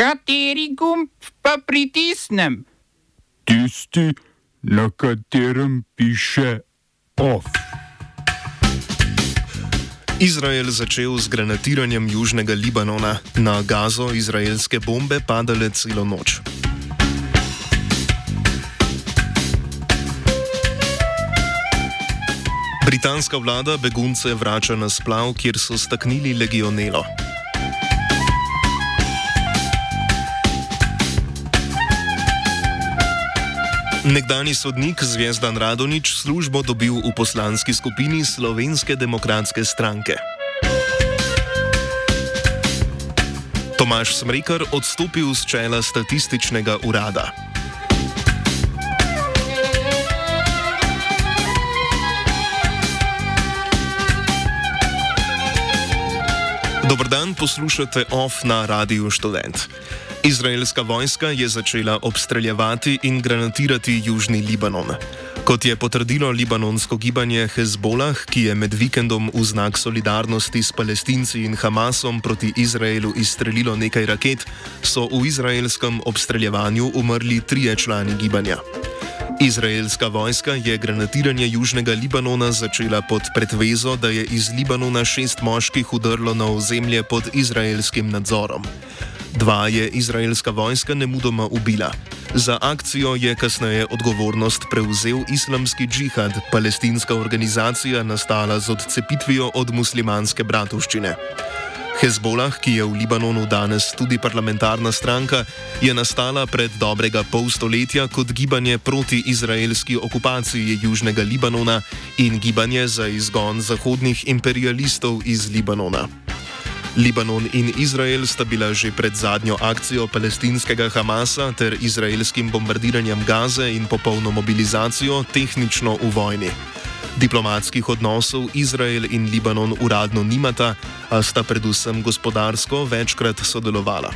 Kateri gumb pa pritisnem? Tisti, na katerem piše OF. Izrael začel z granatiranjem južnega Libanona. Na gazo izraelske bombe padale celo noč. Britanska vlada begunce vrača na splav, kjer so staknili legionelo. Nekdani sodnik Zvezdan Radonič službo dobil v poslanski skupini Slovenske demokratske stranke. Tomaš Smrekar odstopil z čela statističnega urada. Dobr dan, poslušate OF na Radiu Student. Izraelska vojska je začela obstreljevati in granatirati južni Libanon. Kot je potrdilo libanonsko gibanje Hezbollah, ki je med vikendom v znak solidarnosti s palestinci in Hamasom proti Izraelu izstrelilo nekaj raket, so v izraelskem obstreljevanju umrli trije člani gibanja. Izraelska vojska je granatiranje južnega Libanona začela pod pretvezo, da je iz Libanona šest moških udrlo na ozemlje pod izraelskim nadzorom. Dva je izraelska vojska nemudoma ubila. Za akcijo je kasneje odgovornost prevzel islamski džihad, palestinska organizacija nastala z odcepitvijo od muslimanske bratovščine. Hezbollah, ki je v Libanonu danes tudi parlamentarna stranka, je nastala pred dobrega pol stoletja kot gibanje proti izraelski okupaciji južnega Libanona in gibanje za izgon zahodnih imperialistov iz Libanona. Libanon in Izrael sta bila že pred zadnjo akcijo palestinskega Hamasa ter izraelskim bombardiranjem Gaze in popolno mobilizacijo tehnično v vojni. Diplomatskih odnosov Izrael in Libanon uradno nimata, a sta predvsem gospodarsko večkrat sodelovala.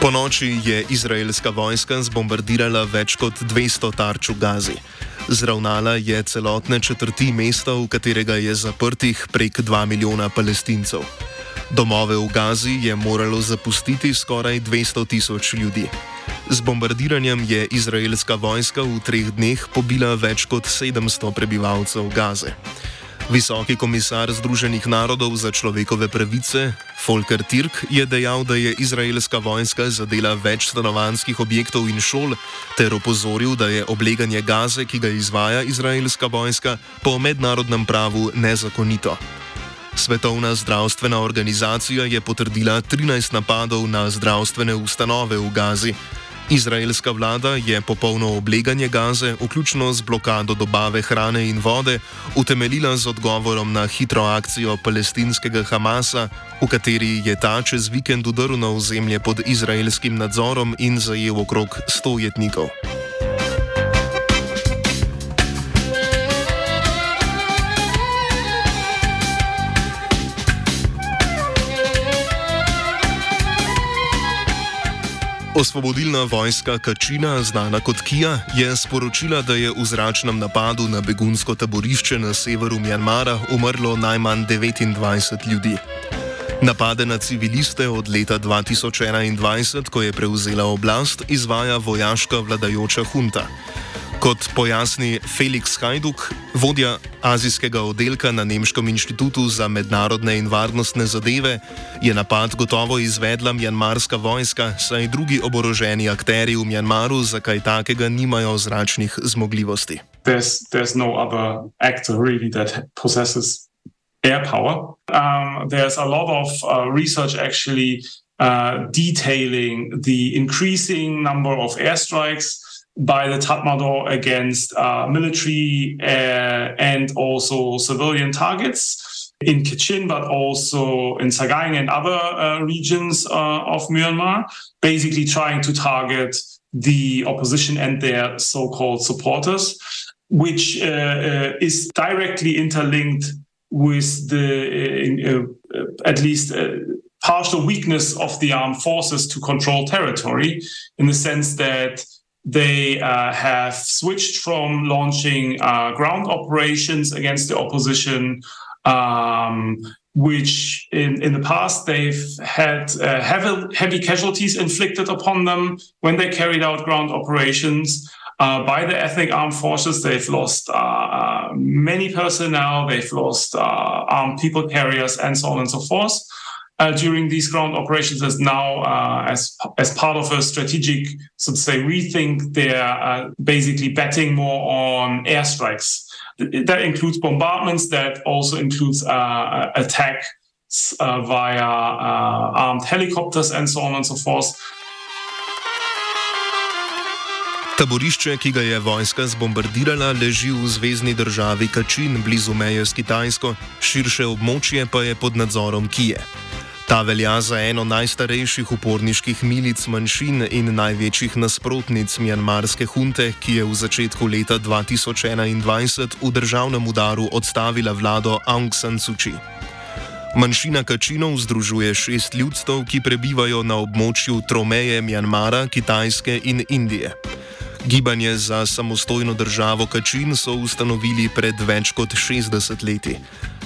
Po noči je izraelska vojska zbombardirala več kot 200 tarč v Gazi. Zravnala je celotne četrti mesta, v katerega je zaprtih prek 2 milijona palestincev. Domove v Gazi je moralo zapustiti skoraj 200 tisoč ljudi. Z bombardiranjem je izraelska vojska v treh dneh pobila več kot 700 prebivalcev Gaze. Visoki komisar Združenih narodov za človekove pravice Volker Tirk je dejal, da je izraelska vojska zadela več stanovanjskih objektov in šol, ter opozoril, da je obleganje gaze, ki ga izvaja izraelska vojska, po mednarodnem pravu nezakonito. Svetovna zdravstvena organizacija je potrdila 13 napadov na zdravstvene ustanove v Gazi. Izraelska vlada je popolno obleganje gaze, vključno z blokado dobave hrane in vode, utemeljila z odgovorom na hitro akcijo palestinskega Hamasa, v kateri je ta čez vikend udrl na ozemlje pod izraelskim nadzorom in zajel okrog 100 jetnikov. Osvobodilna vojska Kačina, znana kot Kija, je sporočila, da je v zračnem napadu na begunsko taborišče na severu Mjanmara umrlo najmanj 29 ljudi. Napade na civiliste od leta 2021, ko je prevzela oblast, izvaja vojaška vladajoča hunta. Kot pojasni Felix Hajduk, vodja azijskega oddelka na Nemškem inštitutu za mednarodne in varnostne zadeve, je napad gotovo izvedla mjanmarska vojska, saj drugi oboroženi akteri v Mjanmaru za kaj takega nimajo zračnih zmogljivosti. There's, there's no other actor really that possesses air power. Um, there's a lot of uh, research actually uh, detailing the increasing number of airstrikes. By the Tatmadaw against uh, military uh, and also civilian targets in Kachin, but also in Sagaing and other uh, regions uh, of Myanmar, basically trying to target the opposition and their so called supporters, which uh, uh, is directly interlinked with the, at least, partial weakness of the armed forces to control territory in the sense that they uh, have switched from launching uh, ground operations against the opposition Um, which in, in the past they've had uh, heavy, heavy casualties inflicted upon them when they carried out ground operations. Uh, by the ethnic armed forces. They've lost uh, uh many personnel, they've lost armed people carriers, and so on and so forth. Uh, during these ground operations, as now as as part of a strategic, so to say, rethink, they're basically betting more on airstrikes. That includes bombardments. That also includes attack via armed helicopters and so on and so forth. Taborišče, ki ga je vojska zbombardirala, leži v zvezdni državi Kačin, blizu meje s Kitajsko, širše območje pa je pod nadzorom Kije. Ta velja za eno najstarejših uporniških milic manjšin in največjih nasprotnic mjanmarske hunte, ki je v začetku leta 2021 v državnem udaru odstavila vlado Aung San Suu Kyi. Manjšina Kačinov združuje šest ljudstv, ki prebivajo na območju tromeje Mjanmara, Kitajske in Indije. Gibanje za samostojno državo Kačin so ustanovili pred več kot 60 leti.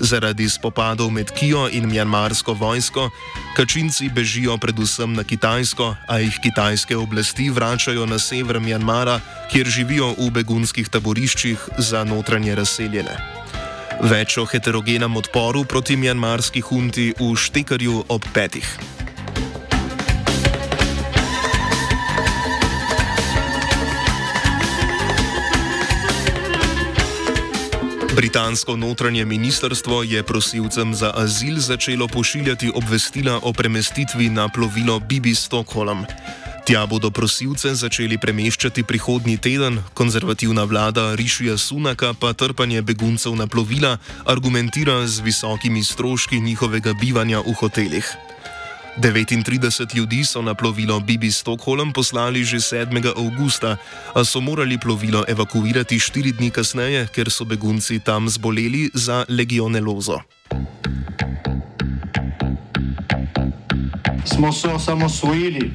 Zaradi spopadov med Kijo in mjanmarsko vojsko, Kačinci bežijo predvsem na Kitajsko, a jih kitajske oblasti vračajo na sever Mjanmara, kjer živijo v begunskih taboriščih za notranje razseljene. Več o heterogenem odporu proti mjanmarski hunti v Štekarju ob petih. Britansko notranje ministrstvo je prosilcem za azil začelo pošiljati obvestila o premestitvi na plovilo Bibi Stockholm. Tja bodo prosilce začeli premeščati prihodnji teden, konzervativna vlada Rišija Sunaka pa trpanje beguncev na plovila argumentira z visokimi stroški njihovega bivanja v hotelih. 39 ljudi so na plovilo Bibi Stockholm poslali že 7. avgusta, a so morali plovilo evakuirati štiri dni kasneje, ker so begunci tam zboleli za legionelozo. Smo se osamosvojili,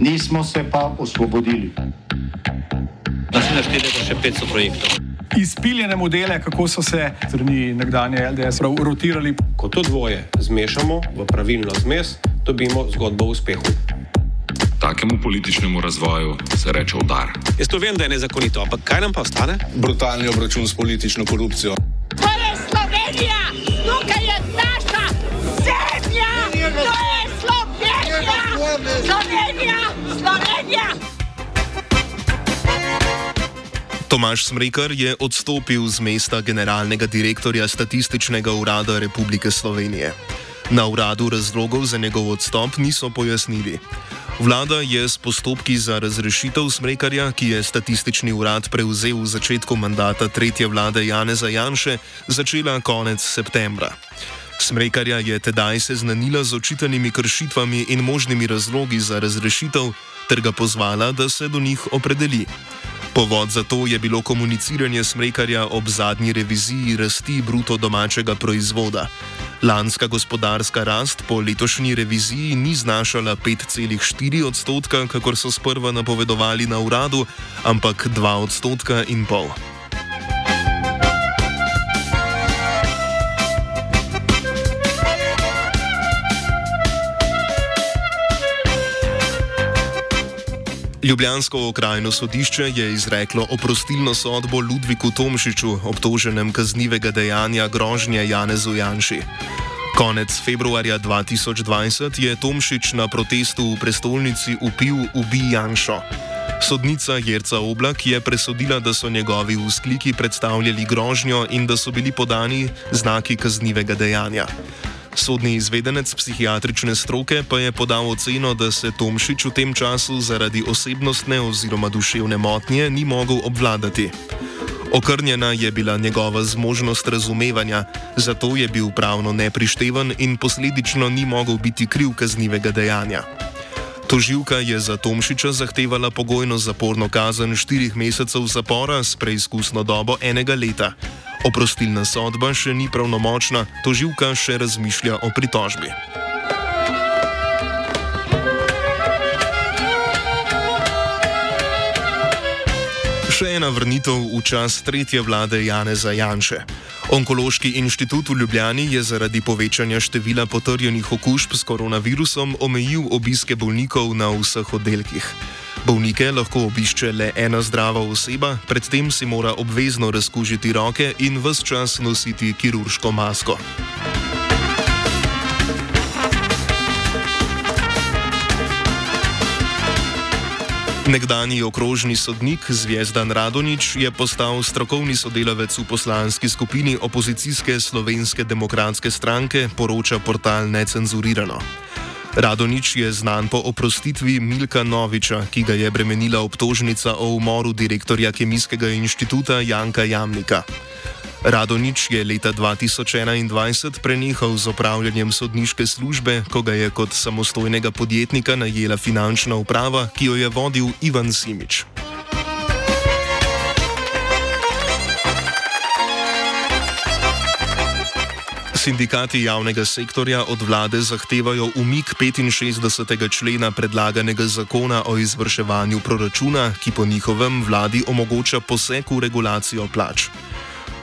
nismo se pa osvobodili. Naslednje število je še 500 projektov izpiljene modele, kako so se strani nekdanje LDS rotirali. Ko to dvoje zmešamo v pravilno zmes, dobimo zgodbo o uspehu. Takemu političnemu razvoju se reče udar. Jaz to vem, da je nezakonito, ampak kaj nam pa ostane? Brutalni obračun s politično korupcijo. To je Slovenija, tukaj je naša zemlja, to je Slovenija, Slovenija, Slovenija. Tomaš Smrekar je odstopil z mesta generalnega direktorja Statističnega urada Republike Slovenije. Na uradu razlogov za njegov odstop niso pojasnili. Vlada je s postopki za razrešitev Smrekarja, ki je statistični urad prevzel v začetku mandata tretje vlade Janeza Janše, začela konec septembra. Smrekarja je tedaj seznanila z očitanimi kršitvami in možnimi razlogi za razrešitev, ter ga pozvala, da se do njih opredeli. Povod za to je bilo komuniciranje smrekarja ob zadnji reviziji rasti bruto domačega proizvoda. Lanska gospodarska rast po letošnji reviziji ni znašala 5,4 odstotka, kakor so sprva napovedovali na uradu, ampak 2 odstotka in pol. Ljubljansko okrajno sodišče je izreklo oprostilno sodbo Ludviku Tomšiču, obtoženem kaznivega dejanja grožnje Janezu Janši. Konec februarja 2020 je Tomšič na protestu v prestolnici upil Ubi Janšo. Sodnica Jerca Oblak je presodila, da so njegovi vzkliki predstavljali grožnjo in da so bili podani znaki kaznivega dejanja. Sodni izvedenec psihiatrične stroke pa je podal oceno, da se Tomšič v tem času zaradi osebnostne oziroma duševne motnje ni mogel obvladati. Okrnjena je bila njegova zmožnost razumevanja, zato je bil pravno neprišteven in posledično ni mogel biti kriv kaznivega dejanja. Toživka je za Tomšiča zahtevala pogojno zaporno kazen štirih mesecev zapora s preizkusno dobo enega leta. Oprostilna sodba še ni pravnomočna, toživka še razmišlja o pritožbi. Še ena vrnitev v čas tretje vlade Janeza Janše. Onkološki inštitut v Ljubljani je zaradi povečanja števila potrjenih okužb s koronavirusom omejil obiske bolnikov na vseh oddelkih. Bolnike lahko obišče le ena zdrava oseba, predtem si mora obvezno razkužiti roke in vse čas nositi kirurško masko. Nekdani okrožni sodnik Zvezdan Radonič je postal strokovni sodelavec v poslanski skupini opozicijske slovenske demokratske stranke, poroča portal Necenzurirano. Radonič je znan po oprostitvi Milka Noviča, ki ga je bremenila obtožnica o umoru direktorja Kemijskega inštituta Janka Jamnika. Radonič je leta 2021 prenehal z opravljanjem sodniške službe, ko ga je kot samostojnega podjetnika najela finančna uprava, ki jo je vodil Ivan Simič. Sindikati javnega sektorja od vlade zahtevajo umik 65. člena predlaganega zakona o izvrševanju proračuna, ki po njihovem vladi omogoča poseg v regulacijo plač.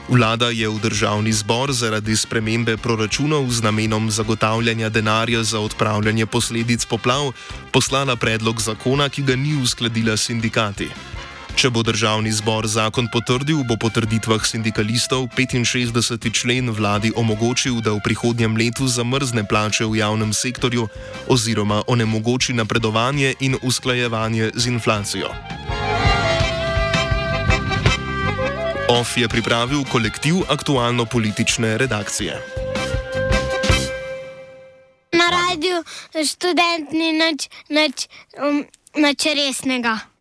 Vlada je v državni zbor zaradi spremembe proračunov z namenom zagotavljanja denarja za odpravljanje posledic poplav poslala predlog zakona, ki ga ni uskladila sindikati. Če bo državni zbor zakon potrdil, bo po trditvah sindikalistov 65. člen vladi omogočil, da v prihodnjem letu zamrzne plače v javnem sektorju oziroma onemogoči napredovanje in usklajevanje z inflacijo. OF je pripravil kolektiv aktualno-politične redakcije. Na radiju študent ni nič, nič, um, nič resnega.